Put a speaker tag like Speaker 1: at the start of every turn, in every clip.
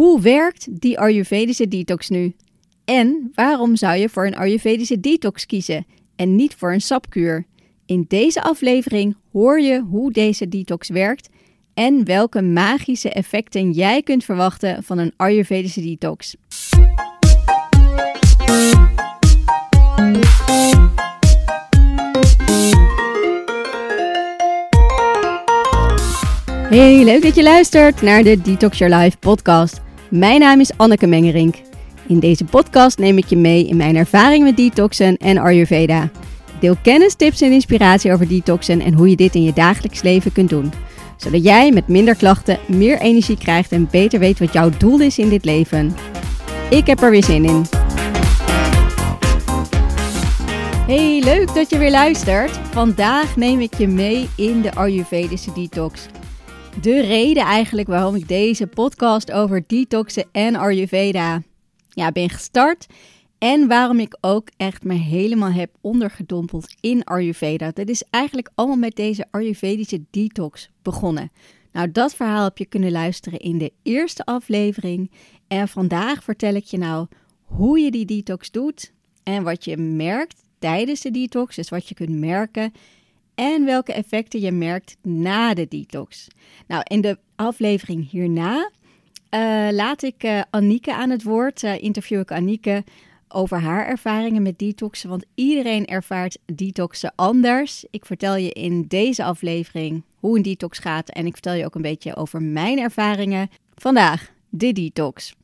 Speaker 1: Hoe werkt die Ayurvedische detox nu? En waarom zou je voor een Ayurvedische detox kiezen en niet voor een sapkuur? In deze aflevering hoor je hoe deze detox werkt en welke magische effecten jij kunt verwachten van een Ayurvedische detox. Hey, leuk dat je luistert naar de Detox Your Life podcast. Mijn naam is Anneke Mengerink. In deze podcast neem ik je mee in mijn ervaring met detoxen en Ayurveda. Deel kennis, tips en inspiratie over detoxen en hoe je dit in je dagelijks leven kunt doen. Zodat jij met minder klachten meer energie krijgt en beter weet wat jouw doel is in dit leven. Ik heb er weer zin in. Hey, leuk dat je weer luistert. Vandaag neem ik je mee in de Ayurvedische detox de reden eigenlijk waarom ik deze podcast over detoxen en Ayurveda ja, ben gestart. En waarom ik ook echt me helemaal heb ondergedompeld in Ayurveda. Dat is eigenlijk allemaal met deze Ayurvedische detox begonnen. Nou, dat verhaal heb je kunnen luisteren in de eerste aflevering. En vandaag vertel ik je nou hoe je die detox doet en wat je merkt tijdens de detox. Dus wat je kunt merken en welke effecten je merkt na de detox. Nou, in de aflevering hierna uh, laat ik uh, Annieke aan het woord. Uh, interview ik Annieke over haar ervaringen met detoxen, want iedereen ervaart detoxen anders. Ik vertel je in deze aflevering hoe een detox gaat en ik vertel je ook een beetje over mijn ervaringen. Vandaag de detox.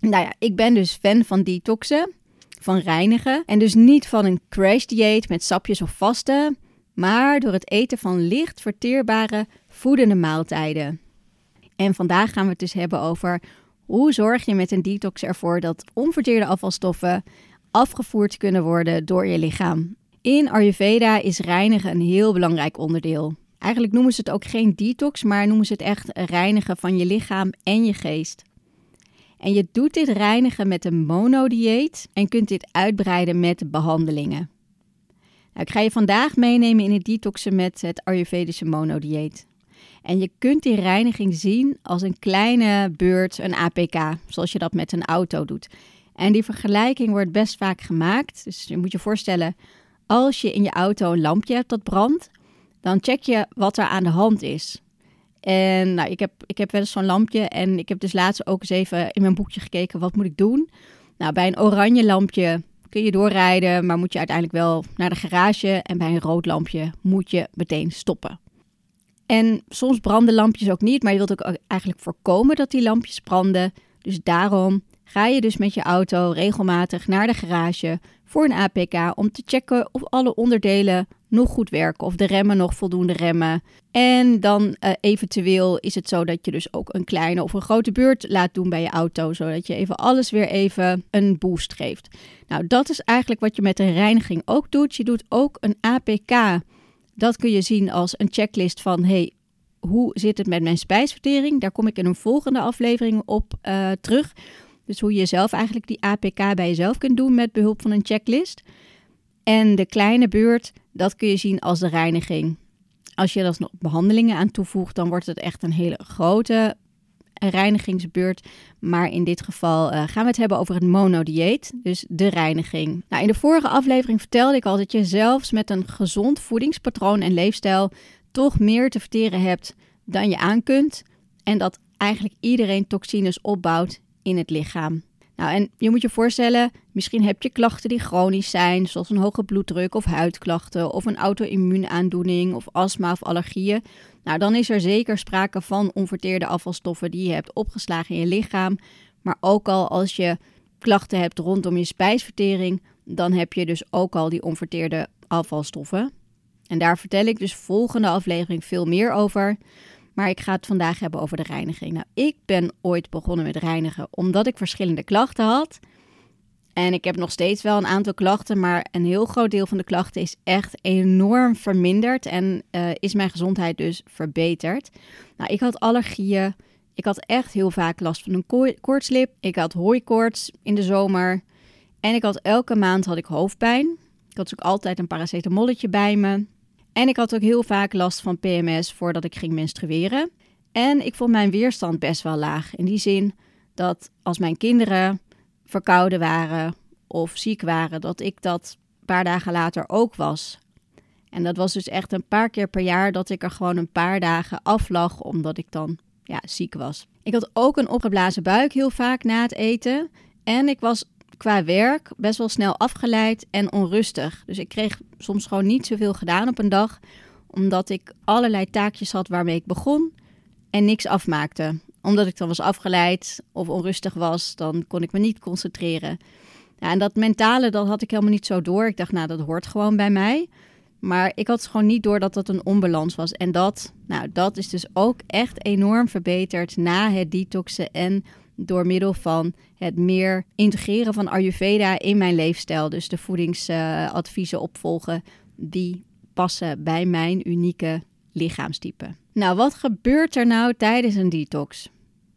Speaker 1: Nou ja, ik ben dus fan van detoxen, van reinigen en dus niet van een crash dieet met sapjes of vasten maar door het eten van licht verteerbare voedende maaltijden. En vandaag gaan we het dus hebben over hoe zorg je met een detox ervoor dat onverteerde afvalstoffen afgevoerd kunnen worden door je lichaam. In Ayurveda is reinigen een heel belangrijk onderdeel. Eigenlijk noemen ze het ook geen detox, maar noemen ze het echt reinigen van je lichaam en je geest. En je doet dit reinigen met een monodieet en kunt dit uitbreiden met behandelingen. Nou, ik ga je vandaag meenemen in het detoxen met het Ayurvedische monodieet. En je kunt die reiniging zien als een kleine beurt, een APK, zoals je dat met een auto doet. En die vergelijking wordt best vaak gemaakt. Dus je moet je voorstellen, als je in je auto een lampje hebt dat brandt, dan check je wat er aan de hand is. En nou, ik, heb, ik heb wel eens zo'n lampje en ik heb dus laatst ook eens even in mijn boekje gekeken, wat moet ik doen? Nou, bij een oranje lampje kun je doorrijden, maar moet je uiteindelijk wel naar de garage. En bij een rood lampje moet je meteen stoppen. En soms branden lampjes ook niet, maar je wilt ook eigenlijk voorkomen dat die lampjes branden. Dus daarom ga je dus met je auto regelmatig naar de garage voor een APK om te checken of alle onderdelen nog goed werken of de remmen nog voldoende remmen. En dan uh, eventueel is het zo dat je dus ook een kleine of een grote beurt laat doen bij je auto, zodat je even alles weer even een boost geeft. Nou, dat is eigenlijk wat je met een reiniging ook doet. Je doet ook een APK. Dat kun je zien als een checklist van hey, hoe zit het met mijn spijsvertering? Daar kom ik in een volgende aflevering op uh, terug. Dus hoe je zelf eigenlijk die APK bij jezelf kunt doen met behulp van een checklist. En de kleine beurt, dat kun je zien als de reiniging. Als je er nog behandelingen aan toevoegt, dan wordt het echt een hele grote reinigingsbeurt. Maar in dit geval uh, gaan we het hebben over het monodieet, dus de reiniging. Nou, in de vorige aflevering vertelde ik al dat je zelfs met een gezond voedingspatroon en leefstijl toch meer te verteren hebt dan je aan kunt. En dat eigenlijk iedereen toxines opbouwt in het lichaam. Nou, en je moet je voorstellen, misschien heb je klachten die chronisch zijn, zoals een hoge bloeddruk of huidklachten of een auto-immuunaandoening of astma of allergieën. Nou, dan is er zeker sprake van onverteerde afvalstoffen die je hebt opgeslagen in je lichaam. Maar ook al als je klachten hebt rondom je spijsvertering, dan heb je dus ook al die onverteerde afvalstoffen. En daar vertel ik dus volgende aflevering veel meer over. Maar ik ga het vandaag hebben over de reiniging. Nou, ik ben ooit begonnen met reinigen omdat ik verschillende klachten had. En ik heb nog steeds wel een aantal klachten, maar een heel groot deel van de klachten is echt enorm verminderd en uh, is mijn gezondheid dus verbeterd. Nou, ik had allergieën. Ik had echt heel vaak last van een koortslip. Ik had hooikoorts in de zomer. En ik had elke maand had ik hoofdpijn. Ik had dus ook altijd een paracetamolletje bij me. En ik had ook heel vaak last van PMS voordat ik ging menstrueren. En ik vond mijn weerstand best wel laag. In die zin dat als mijn kinderen verkouden waren of ziek waren, dat ik dat een paar dagen later ook was. En dat was dus echt een paar keer per jaar dat ik er gewoon een paar dagen aflag, omdat ik dan ja, ziek was. Ik had ook een opgeblazen buik heel vaak na het eten. En ik was qua werk best wel snel afgeleid en onrustig. Dus ik kreeg soms gewoon niet zoveel gedaan op een dag, omdat ik allerlei taakjes had waarmee ik begon en niks afmaakte. Omdat ik dan was afgeleid of onrustig was, dan kon ik me niet concentreren. Ja, en dat mentale, dat had ik helemaal niet zo door. Ik dacht, nou, dat hoort gewoon bij mij. Maar ik had gewoon niet door dat dat een onbalans was. En dat, nou, dat is dus ook echt enorm verbeterd na het detoxen en door middel van het meer integreren van Ayurveda in mijn leefstijl. Dus de voedingsadviezen opvolgen die passen bij mijn unieke lichaamstype. Nou, wat gebeurt er nou tijdens een detox?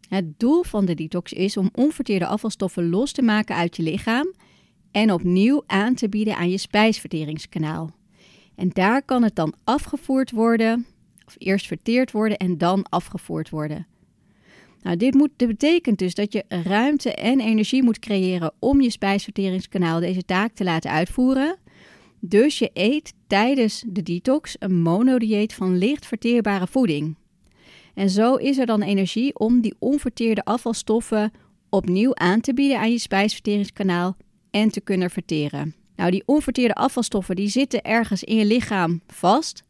Speaker 1: Het doel van de detox is om onverteerde afvalstoffen los te maken uit je lichaam en opnieuw aan te bieden aan je spijsverteringskanaal. En daar kan het dan afgevoerd worden, of eerst verteerd worden en dan afgevoerd worden. Nou, dit, moet, betekent dus dat je ruimte en energie moet creëren om je spijsverteringskanaal deze taak te laten uitvoeren. Dus je eet tijdens de detox een monodieet van licht verteerbare voeding. En zo is er dan energie om die onverteerde afvalstoffen opnieuw aan te bieden aan je spijsverteringskanaal en te kunnen verteren. Nou, die onverteerde afvalstoffen die zitten ergens in je lichaam vast.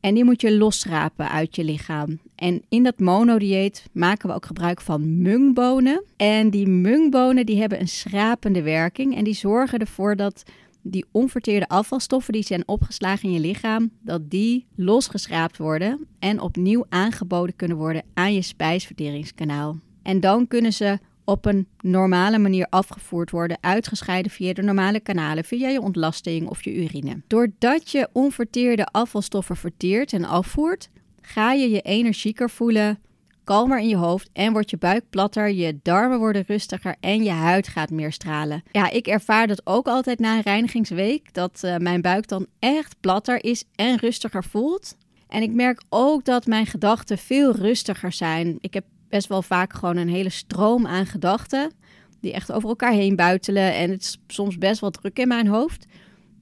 Speaker 1: En die moet je losschrapen uit je lichaam. En in dat monodieet maken we ook gebruik van mungbonen. En die mungbonen die hebben een schrapende werking. En die zorgen ervoor dat die onverteerde afvalstoffen die zijn opgeslagen in je lichaam, dat die losgeschraapt worden en opnieuw aangeboden kunnen worden aan je spijsverteringskanaal. En dan kunnen ze op een normale manier afgevoerd worden, uitgescheiden via de normale kanalen, via je ontlasting of je urine. Doordat je onverteerde afvalstoffen verteert en afvoert, ga je je energieker voelen, kalmer in je hoofd en wordt je buik platter, je darmen worden rustiger en je huid gaat meer stralen. Ja, ik ervaar dat ook altijd na een reinigingsweek, dat uh, mijn buik dan echt platter is en rustiger voelt. En ik merk ook dat mijn gedachten veel rustiger zijn. Ik heb best wel vaak gewoon een hele stroom aan gedachten. Die echt over elkaar heen buitelen. En het is soms best wel druk in mijn hoofd.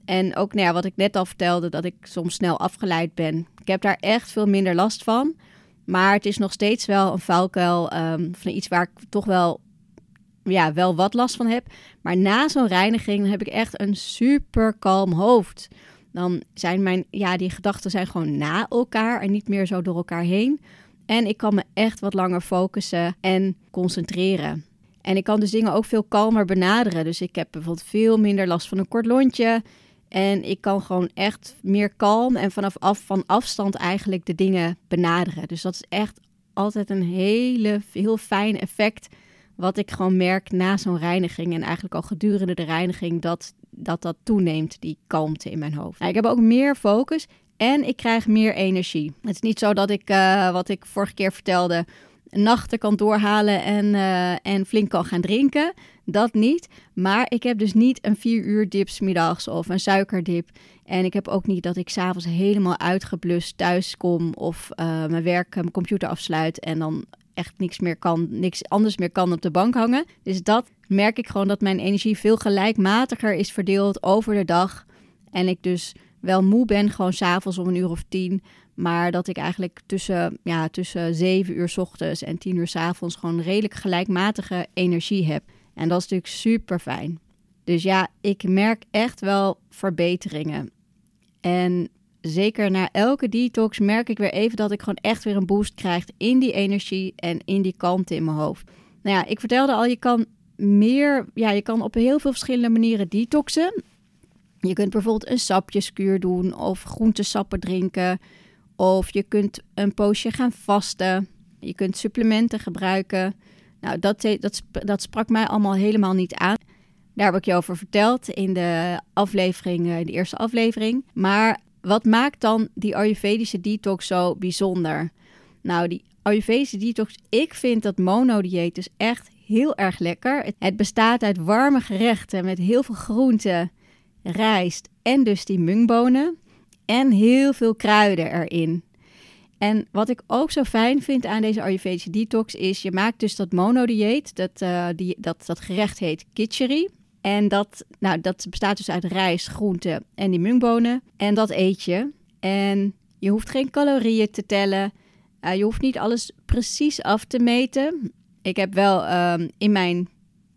Speaker 1: En ook nou ja, wat ik net al vertelde, dat ik soms snel afgeleid ben. Ik heb daar echt veel minder last van. Maar het is nog steeds wel een valkuil um, van iets waar ik toch wel, ja, wel wat last van heb. Maar na zo'n reiniging heb ik echt een super kalm hoofd. Dan zijn mijn, ja, die gedachten zijn gewoon na elkaar en niet meer zo door elkaar heen. En ik kan me echt wat langer focussen en concentreren. En ik kan dus dingen ook veel kalmer benaderen. Dus ik heb bijvoorbeeld veel minder last van een kort lontje. En ik kan gewoon echt meer kalm en vanaf af, van afstand eigenlijk de dingen benaderen. Dus dat is echt altijd een hele, heel fijn effect. Wat ik gewoon merk na zo'n reiniging. En eigenlijk al gedurende de reiniging dat dat, dat toeneemt, die kalmte in mijn hoofd. Nou, ik heb ook meer focus en ik krijg meer energie. Het is niet zo dat ik, uh, wat ik vorige keer vertelde, nachten kan doorhalen en, uh, en flink kan gaan drinken. Dat niet. Maar ik heb dus niet een vier uur dip middags of een suikerdip. En ik heb ook niet dat ik s'avonds helemaal uitgeblust thuis kom of uh, mijn werk, mijn computer afsluit en dan echt niks meer kan, niks anders meer kan op de bank hangen. Dus dat merk ik gewoon dat mijn energie veel gelijkmatiger is verdeeld over de dag. En ik dus wel moe ben, gewoon s'avonds om een uur of tien. Maar dat ik eigenlijk tussen, ja, tussen 7 uur ochtends en 10 uur s avonds gewoon redelijk gelijkmatige energie heb. En dat is natuurlijk super fijn. Dus ja, ik merk echt wel verbeteringen. En zeker na elke detox merk ik weer even dat ik gewoon echt weer een boost krijg in die energie en in die kalmte in mijn hoofd. Nou ja, ik vertelde al, je kan meer, ja, je kan op heel veel verschillende manieren detoxen. Je kunt bijvoorbeeld een sapjeskuur doen of groentesappen drinken. Of je kunt een poosje gaan vasten. Je kunt supplementen gebruiken. Nou, dat, dat, dat sprak mij allemaal helemaal niet aan. Daar heb ik je over verteld in de aflevering, in de eerste aflevering. Maar wat maakt dan die Ayurvedische detox zo bijzonder? Nou, die Ayurvedische detox, ik vind dat monodieet dus echt heel erg lekker. Het bestaat uit warme gerechten met heel veel groenten rijst en dus die mungbonen en heel veel kruiden erin. En wat ik ook zo fijn vind aan deze Ayurvedische detox is, je maakt dus dat monodieet, dat, uh, die, dat, dat gerecht heet kitchery. En dat, nou, dat bestaat dus uit rijst, groenten en die mungbonen. En dat eet je. En je hoeft geen calorieën te tellen. Uh, je hoeft niet alles precies af te meten. Ik heb wel um, in mijn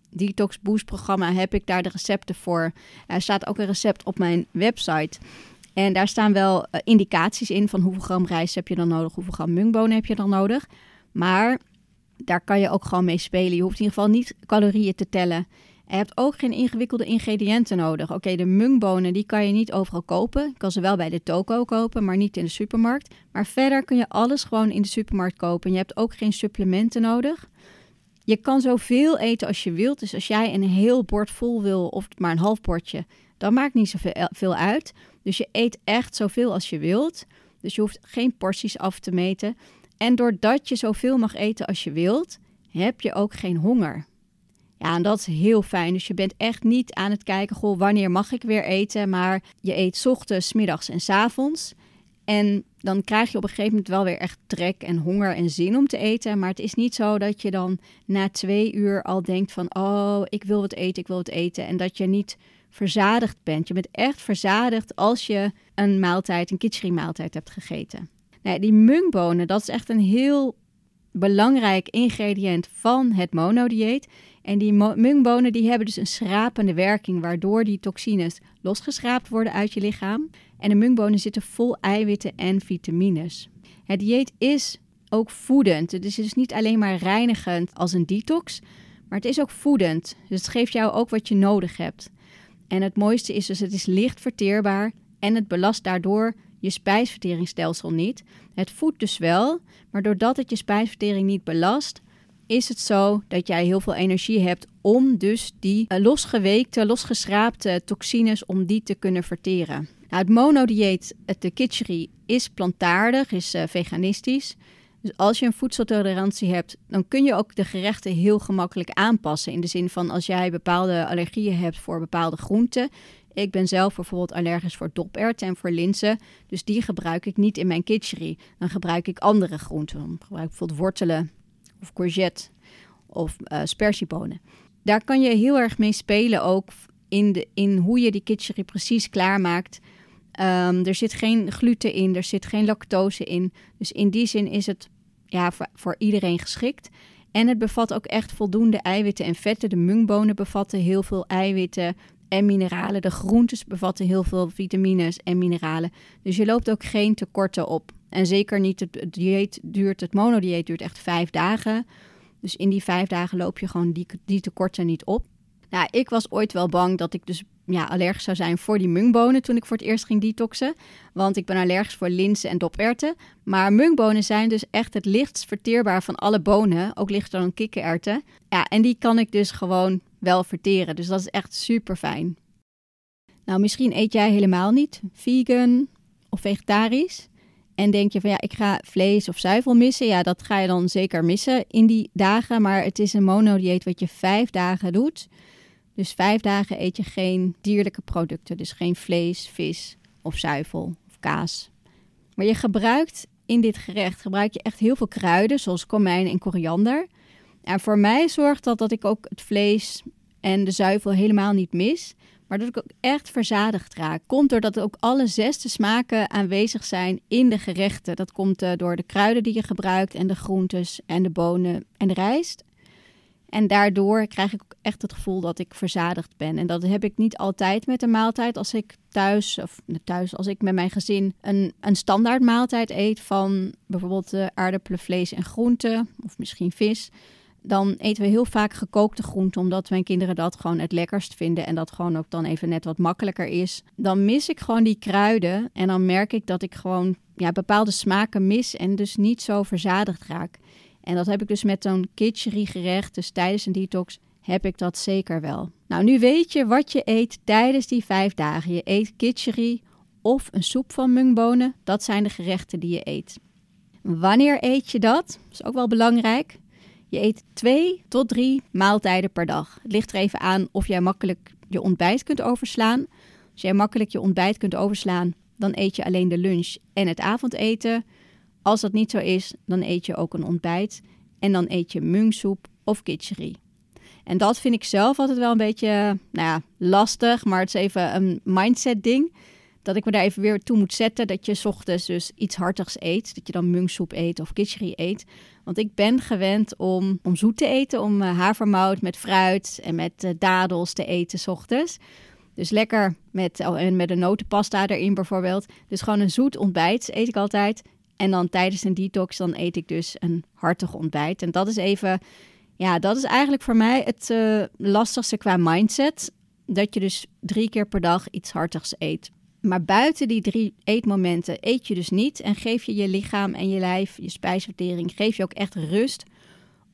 Speaker 1: Detox Boost programma heb ik daar de recepten voor. Er staat ook een recept op mijn website. En daar staan wel uh, indicaties in van hoeveel gram rijst heb je dan nodig, hoeveel gram mungbonen heb je dan nodig. Maar daar kan je ook gewoon mee spelen. Je hoeft in ieder geval niet calorieën te tellen. Je hebt ook geen ingewikkelde ingrediënten nodig. Oké, de mungbonen die kan je niet overal kopen. Je kan ze wel bij de toko kopen, maar niet in de supermarkt. Maar verder kun je alles gewoon in de supermarkt kopen. Je hebt ook geen supplementen nodig. Je kan zoveel eten als je wilt. Dus als jij een heel bord vol wil of maar een half bordje, dan maakt niet zoveel uit. Dus je eet echt zoveel als je wilt. Dus je hoeft geen porties af te meten. En doordat je zoveel mag eten als je wilt, heb je ook geen honger. Ja, en dat is heel fijn. Dus je bent echt niet aan het kijken, goh, wanneer mag ik weer eten? Maar je eet ochtends, middags en s avonds. En dan krijg je op een gegeven moment wel weer echt trek en honger en zin om te eten. Maar het is niet zo dat je dan na twee uur al denkt van, oh, ik wil wat eten, ik wil wat eten. En dat je niet verzadigd bent. Je bent echt verzadigd als je een maaltijd, een kitchery maaltijd hebt gegeten. Nou, die mungbonen, dat is echt een heel belangrijk ingrediënt van het monodieet. En die mungbonen die hebben dus een schrapende werking, waardoor die toxines losgeschraapt worden uit je lichaam. En de mungbonen zitten vol eiwitten en vitamines. Het dieet is ook voedend. Het is dus niet alleen maar reinigend als een detox, maar het is ook voedend. Dus het geeft jou ook wat je nodig hebt. En het mooiste is dus, het is licht verteerbaar en het belast daardoor je spijsverteringsstelsel niet. Het voedt dus wel, maar doordat het je spijsvertering niet belast, is het zo dat jij heel veel energie hebt om dus die uh, losgeweekte, losgeschraapte toxines, om die te kunnen verteren. Nou, het monodieet, de kitchery, is plantaardig, is uh, veganistisch. Dus als je een voedseltolerantie hebt, dan kun je ook de gerechten heel gemakkelijk aanpassen. In de zin van als jij bepaalde allergieën hebt voor bepaalde groenten. Ik ben zelf bijvoorbeeld allergisch voor doperwten en voor linzen. Dus die gebruik ik niet in mijn kitchery. Dan gebruik ik andere groenten. Dan gebruik ik bijvoorbeeld wortelen of courgette of uh, spersiebonen. Daar kan je heel erg mee spelen ook in, de, in hoe je die kitchery precies klaarmaakt. Um, er zit geen gluten in, er zit geen lactose in. Dus in die zin is het ja, voor, voor iedereen geschikt. En het bevat ook echt voldoende eiwitten en vetten. De mungbonen bevatten heel veel eiwitten en mineralen. De groentes bevatten heel veel vitamines en mineralen. Dus je loopt ook geen tekorten op. En zeker niet, het dieet duurt, het monodieet duurt echt vijf dagen. Dus in die vijf dagen loop je gewoon die, die tekorten niet op. Nou, ik was ooit wel bang dat ik dus ja, allergisch zou zijn voor die mungbonen toen ik voor het eerst ging detoxen. Want ik ben allergisch voor linzen en doperwten. Maar mungbonen zijn dus echt het lichtst verteerbaar van alle bonen. Ook lichter dan kikkererwten. Ja, en die kan ik dus gewoon wel verteren. Dus dat is echt super fijn. Nou, misschien eet jij helemaal niet vegan of vegetarisch. En denk je van ja, ik ga vlees of zuivel missen. Ja, dat ga je dan zeker missen in die dagen. Maar het is een monodieet wat je vijf dagen doet. Dus vijf dagen eet je geen dierlijke producten. Dus geen vlees, vis of zuivel of kaas. Maar je gebruikt in dit gerecht gebruik je echt heel veel kruiden, zoals komijn en koriander. En voor mij zorgt dat dat ik ook het vlees en de zuivel helemaal niet mis. Maar dat ik ook echt verzadigd raak. Komt doordat ook alle zesde smaken aanwezig zijn in de gerechten. Dat komt uh, door de kruiden die je gebruikt en de groentes en de bonen en de rijst. En daardoor krijg ik echt het gevoel dat ik verzadigd ben. En dat heb ik niet altijd met een maaltijd. Als ik thuis, of thuis, als ik met mijn gezin een, een standaard maaltijd eet van bijvoorbeeld uh, aardappelen, vlees en groenten, of misschien vis. Dan eten we heel vaak gekookte groenten, omdat mijn kinderen dat gewoon het lekkerst vinden. En dat gewoon ook dan even net wat makkelijker is. Dan mis ik gewoon die kruiden. En dan merk ik dat ik gewoon ja, bepaalde smaken mis en dus niet zo verzadigd raak. En dat heb ik dus met zo'n kitchery gerecht. Dus tijdens een detox heb ik dat zeker wel. Nou, nu weet je wat je eet tijdens die vijf dagen. Je eet kitchery of een soep van mungbonen. Dat zijn de gerechten die je eet. Wanneer eet je dat? Dat is ook wel belangrijk. Je eet twee tot drie maaltijden per dag. Het ligt er even aan of jij makkelijk je ontbijt kunt overslaan. Als jij makkelijk je ontbijt kunt overslaan, dan eet je alleen de lunch en het avondeten. Als dat niet zo is, dan eet je ook een ontbijt en dan eet je mungsoep of kitchery. En dat vind ik zelf altijd wel een beetje nou ja, lastig, maar het is even een mindset ding. Dat ik me daar even weer toe moet zetten dat je ochtends dus iets hartigs eet. Dat je dan mungsoep eet of kitchery eet. Want ik ben gewend om, om zoet te eten, om uh, havermout met fruit en met uh, dadels te eten s ochtends. Dus lekker met, oh, met een notenpasta erin bijvoorbeeld. Dus gewoon een zoet ontbijt eet ik altijd. En dan tijdens een detox dan eet ik dus een hartig ontbijt. En dat is even, ja, dat is eigenlijk voor mij het uh, lastigste qua mindset. Dat je dus drie keer per dag iets hartigs eet. Maar buiten die drie eetmomenten eet je dus niet en geef je je lichaam en je lijf, je spijsvertering, geef je ook echt rust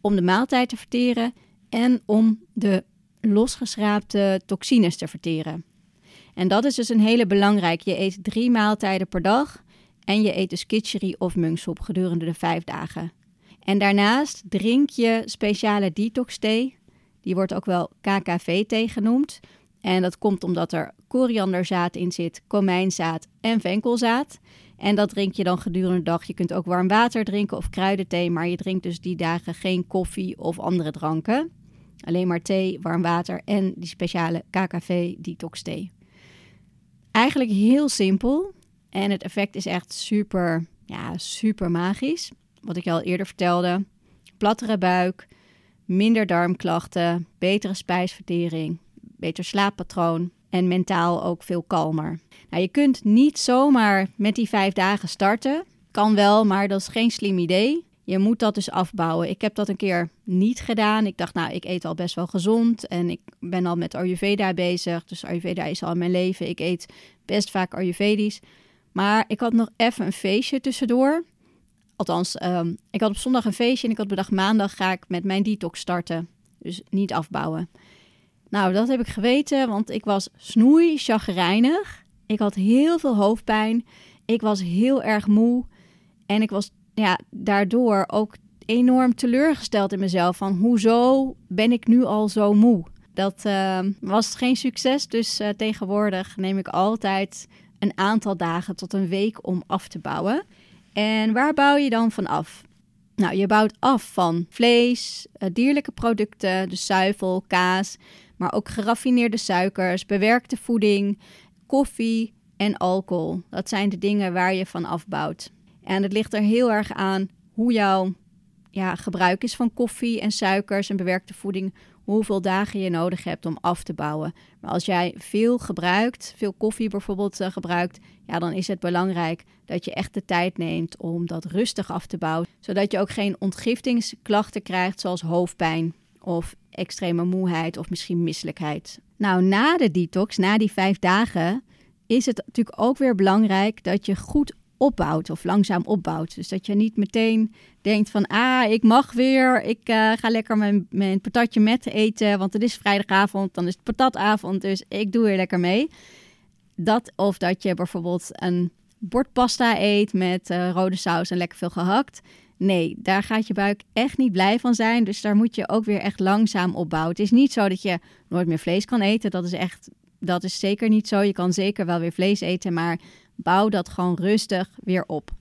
Speaker 1: om de maaltijd te verteren en om de losgeschraapte toxines te verteren. En dat is dus een hele belangrijke. Je eet drie maaltijden per dag en je eet dus kitchery of mungsop gedurende de vijf dagen. En daarnaast drink je speciale detox thee. Die wordt ook wel KKV-thee genoemd. En dat komt omdat er korianderzaad in zit, komijnzaad en venkelzaad. En dat drink je dan gedurende de dag. Je kunt ook warm water drinken of kruidenthee, maar je drinkt dus die dagen geen koffie of andere dranken. Alleen maar thee, warm water en die speciale KKV detox thee. Eigenlijk heel simpel en het effect is echt super, ja, super magisch. Wat ik al eerder vertelde. Plattere buik, minder darmklachten, betere spijsvertering, beter slaappatroon en mentaal ook veel kalmer. Nou, je kunt niet zomaar met die vijf dagen starten. Kan wel, maar dat is geen slim idee. Je moet dat dus afbouwen. Ik heb dat een keer niet gedaan. Ik dacht, nou, ik eet al best wel gezond en ik ben al met Ayurveda bezig. Dus Ayurveda is al in mijn leven. Ik eet best vaak Ayurvedisch. Maar ik had nog even een feestje tussendoor. Althans, um, ik had op zondag een feestje en ik had bedacht maandag ga ik met mijn detox starten. Dus niet afbouwen. Nou, dat heb ik geweten, want ik was snoei chagrijnig. Ik had heel veel hoofdpijn. Ik was heel erg moe. En ik was ja, daardoor ook enorm teleurgesteld in mezelf. Van hoezo ben ik nu al zo moe? Dat uh, was geen succes. Dus uh, tegenwoordig neem ik altijd een aantal dagen tot een week om af te bouwen. En waar bouw je dan van af? Nou, je bouwt af van vlees, uh, dierlijke producten, dus zuivel, kaas, maar ook geraffineerde suikers, bewerkte voeding, koffie en alcohol. Dat zijn de dingen waar je van afbouwt. En het ligt er heel erg aan hoe jouw ja, gebruik is van koffie en suikers en bewerkte voeding, hoeveel dagen je nodig hebt om af te bouwen. Maar als jij veel gebruikt, veel koffie bijvoorbeeld uh, gebruikt, ja, dan is het belangrijk dat je echt de tijd neemt om dat rustig af te bouwen, zodat je ook geen ontgiftingsklachten krijgt zoals hoofdpijn of extreme moeheid of misschien misselijkheid. Nou, na de detox, na die vijf dagen, is het natuurlijk ook weer belangrijk dat je goed opbouwt of langzaam opbouwt. Dus dat je niet meteen denkt van, ah, ik mag weer, ik uh, ga lekker mijn, mijn patatje met eten, want het is vrijdagavond, dan is het patatavond, dus ik doe er lekker mee. Dat of dat je bijvoorbeeld een bord pasta eet met uh, rode saus en lekker veel gehakt. Nee, daar gaat je buik echt niet blij van zijn. Dus daar moet je ook weer echt langzaam opbouwen. Het is niet zo dat je nooit meer vlees kan eten. Dat is echt, dat is zeker niet zo. Je kan zeker wel weer vlees eten, maar bouw dat gewoon rustig weer op.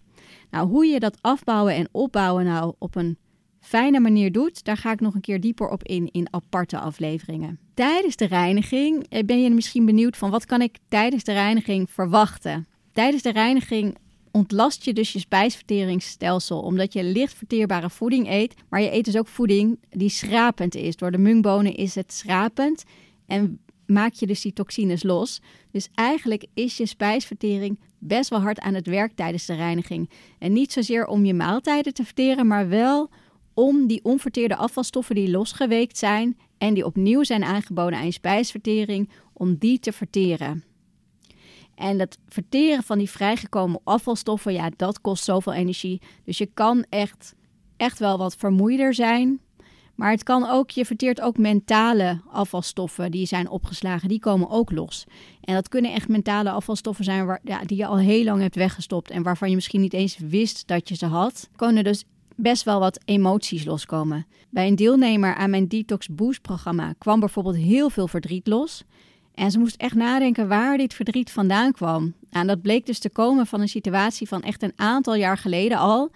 Speaker 1: Nou, hoe je dat afbouwen en opbouwen nou op een fijne manier doet, daar ga ik nog een keer dieper op in in aparte afleveringen. Tijdens de reiniging eh, ben je misschien benieuwd van wat kan ik tijdens de reiniging verwachten? Tijdens de reiniging ontlast je dus je spijsverteringsstelsel omdat je licht verteerbare voeding eet, maar je eet dus ook voeding die schrapend is. Door de mungbonen is het schrapend en maak je dus die toxines los. Dus eigenlijk is je spijsvertering best wel hard aan het werk tijdens de reiniging. En niet zozeer om je maaltijden te verteren, maar wel om die onverteerde afvalstoffen die losgeweekt zijn en die opnieuw zijn aangeboden aan je spijsvertering, om die te verteren. En het verteren van die vrijgekomen afvalstoffen, ja, dat kost zoveel energie. Dus je kan echt, echt wel wat vermoeider zijn. Maar het kan ook, je verteert ook mentale afvalstoffen die zijn opgeslagen, die komen ook los. En dat kunnen echt mentale afvalstoffen zijn waar, ja, die je al heel lang hebt weggestopt en waarvan je misschien niet eens wist dat je ze had. Kunnen dus best wel wat emoties loskomen. Bij een deelnemer aan mijn Detox Boost programma kwam bijvoorbeeld heel veel verdriet los. En ze moest echt nadenken waar dit verdriet vandaan kwam. Nou, en dat bleek dus te komen van een situatie van echt een aantal jaar geleden al.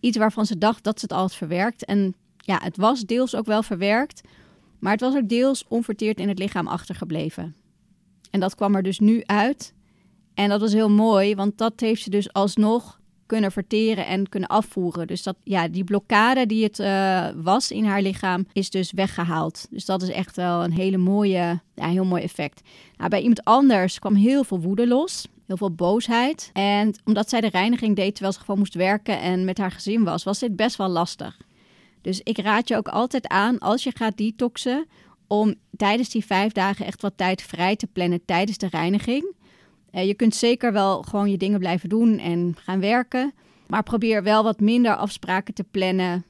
Speaker 1: Iets waarvan ze dacht dat ze het al had verwerkt. En ja, het was deels ook wel verwerkt, maar het was ook deels onverteerd in het lichaam achtergebleven. En dat kwam er dus nu uit. En dat was heel mooi, want dat heeft ze dus alsnog kunnen verteren en kunnen afvoeren. Dus dat, ja, die blokkade die het uh, was in haar lichaam is dus weggehaald. Dus dat is echt wel een hele mooie, ja, heel mooi effect. Nou, bij iemand anders kwam heel veel woede los. Heel veel boosheid. En omdat zij de reiniging deed terwijl ze gewoon moest werken en met haar gezin was, was dit best wel lastig. Dus ik raad je ook altijd aan als je gaat detoxen om tijdens die vijf dagen echt wat tijd vrij te plannen tijdens de reiniging. Uh, je kunt zeker wel gewoon je dingen blijven doen en gaan werken. Maar probeer wel wat minder afspraken te plannen.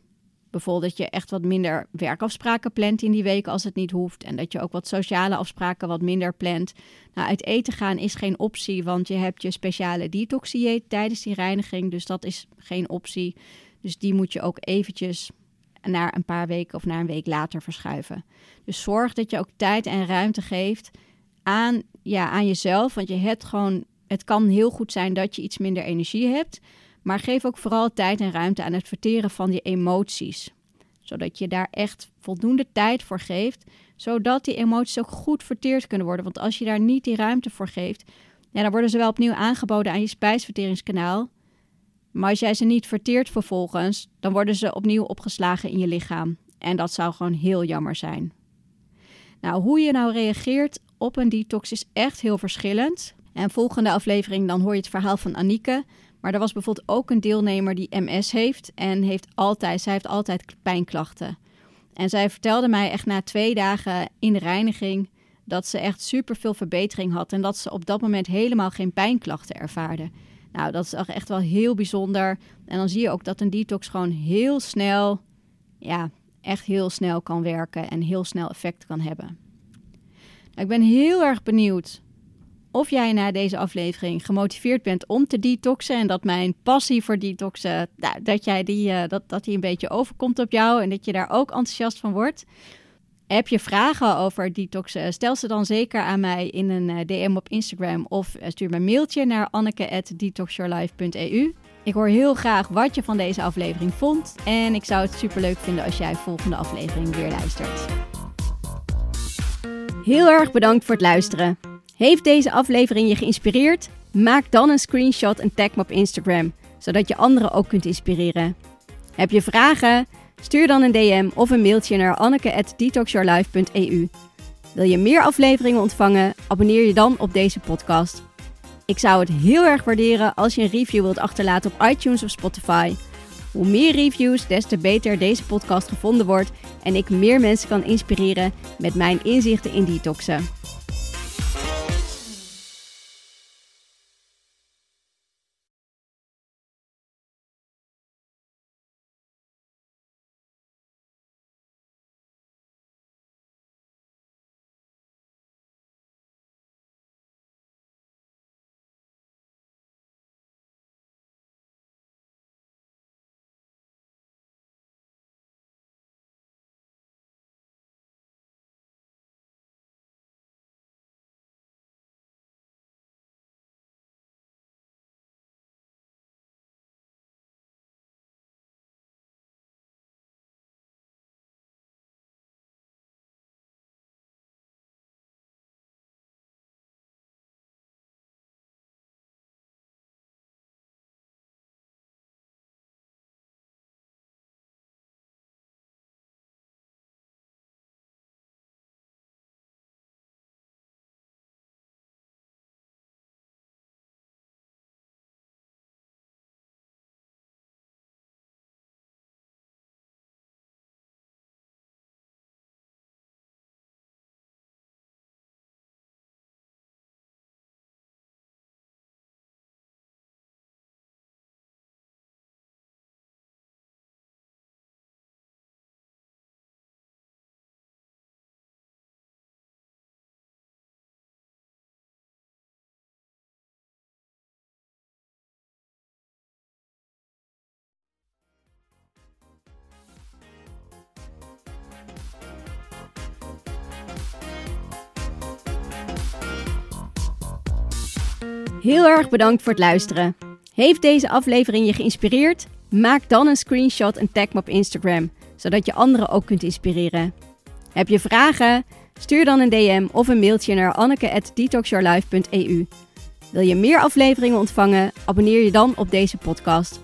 Speaker 1: Bijvoorbeeld dat je echt wat minder werkafspraken plant in die weken als het niet hoeft. En dat je ook wat sociale afspraken wat minder plant. Nou, uit eten gaan is geen optie, want je hebt je speciale detox tijdens die reiniging. Dus dat is geen optie. Dus die moet je ook eventjes naar een paar weken of naar een week later verschuiven. Dus zorg dat je ook tijd en ruimte geeft aan, ja, aan jezelf. Want je hebt gewoon, het kan heel goed zijn dat je iets minder energie hebt. Maar geef ook vooral tijd en ruimte aan het verteren van je emoties. Zodat je daar echt voldoende tijd voor geeft. Zodat die emoties ook goed verteerd kunnen worden. Want als je daar niet die ruimte voor geeft, ja, dan worden ze wel opnieuw aangeboden aan je spijsverteringskanaal. Maar als jij ze niet verteert vervolgens, dan worden ze opnieuw opgeslagen in je lichaam. En dat zou gewoon heel jammer zijn. Nou, hoe je nou reageert op een detox is echt heel verschillend. En volgende aflevering dan hoor je het verhaal van Anike. Maar er was bijvoorbeeld ook een deelnemer die MS heeft en heeft altijd, zij heeft altijd pijnklachten. En zij vertelde mij echt na twee dagen in de reiniging dat ze echt super veel verbetering had en dat ze op dat moment helemaal geen pijnklachten ervaarde. Nou, dat is echt wel heel bijzonder. En dan zie je ook dat een detox gewoon heel snel, ja, echt heel snel kan werken en heel snel effect kan hebben. Nou, ik ben heel erg benieuwd of jij na deze aflevering gemotiveerd bent om te detoxen en dat mijn passie voor detoxen, nou, dat, jij die, uh, dat, dat die een beetje overkomt op jou en dat je daar ook enthousiast van wordt. Heb je vragen over detoxen? Stel ze dan zeker aan mij in een eh, DM op Instagram of eh, stuur me een mailtje naar anneke.detoxyourlife.eu. Ik hoor heel graag wat je van deze aflevering vond en ik zou het super leuk vinden als jij volgende aflevering weer luistert. Heel erg bedankt voor het luisteren. Heeft deze aflevering je geïnspireerd? Maak dan een screenshot en tag me op Instagram, zodat je anderen ook kunt inspireren. Heb je vragen? Stuur dan een DM of een mailtje naar anneke.detoxyourlife.eu. Wil je meer afleveringen ontvangen? Abonneer je dan op deze podcast. Ik zou het heel erg waarderen als je een review wilt achterlaten op iTunes of Spotify. Hoe meer reviews, des te beter deze podcast gevonden wordt en ik meer mensen kan inspireren met mijn inzichten in detoxen. Heel erg bedankt voor het luisteren. Heeft deze aflevering je geïnspireerd? Maak dan een screenshot en tag me op Instagram, zodat je anderen ook kunt inspireren. Heb je vragen? Stuur dan een DM of een mailtje naar anneke.detoxyourlife.eu. Wil je meer afleveringen ontvangen? Abonneer je dan op deze podcast.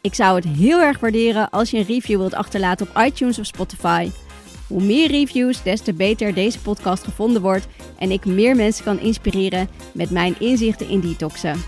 Speaker 1: Ik zou het heel erg waarderen als je een review wilt achterlaten op iTunes of Spotify. Hoe meer reviews, des te beter deze podcast gevonden wordt en ik meer mensen kan inspireren met mijn inzichten in detoxen.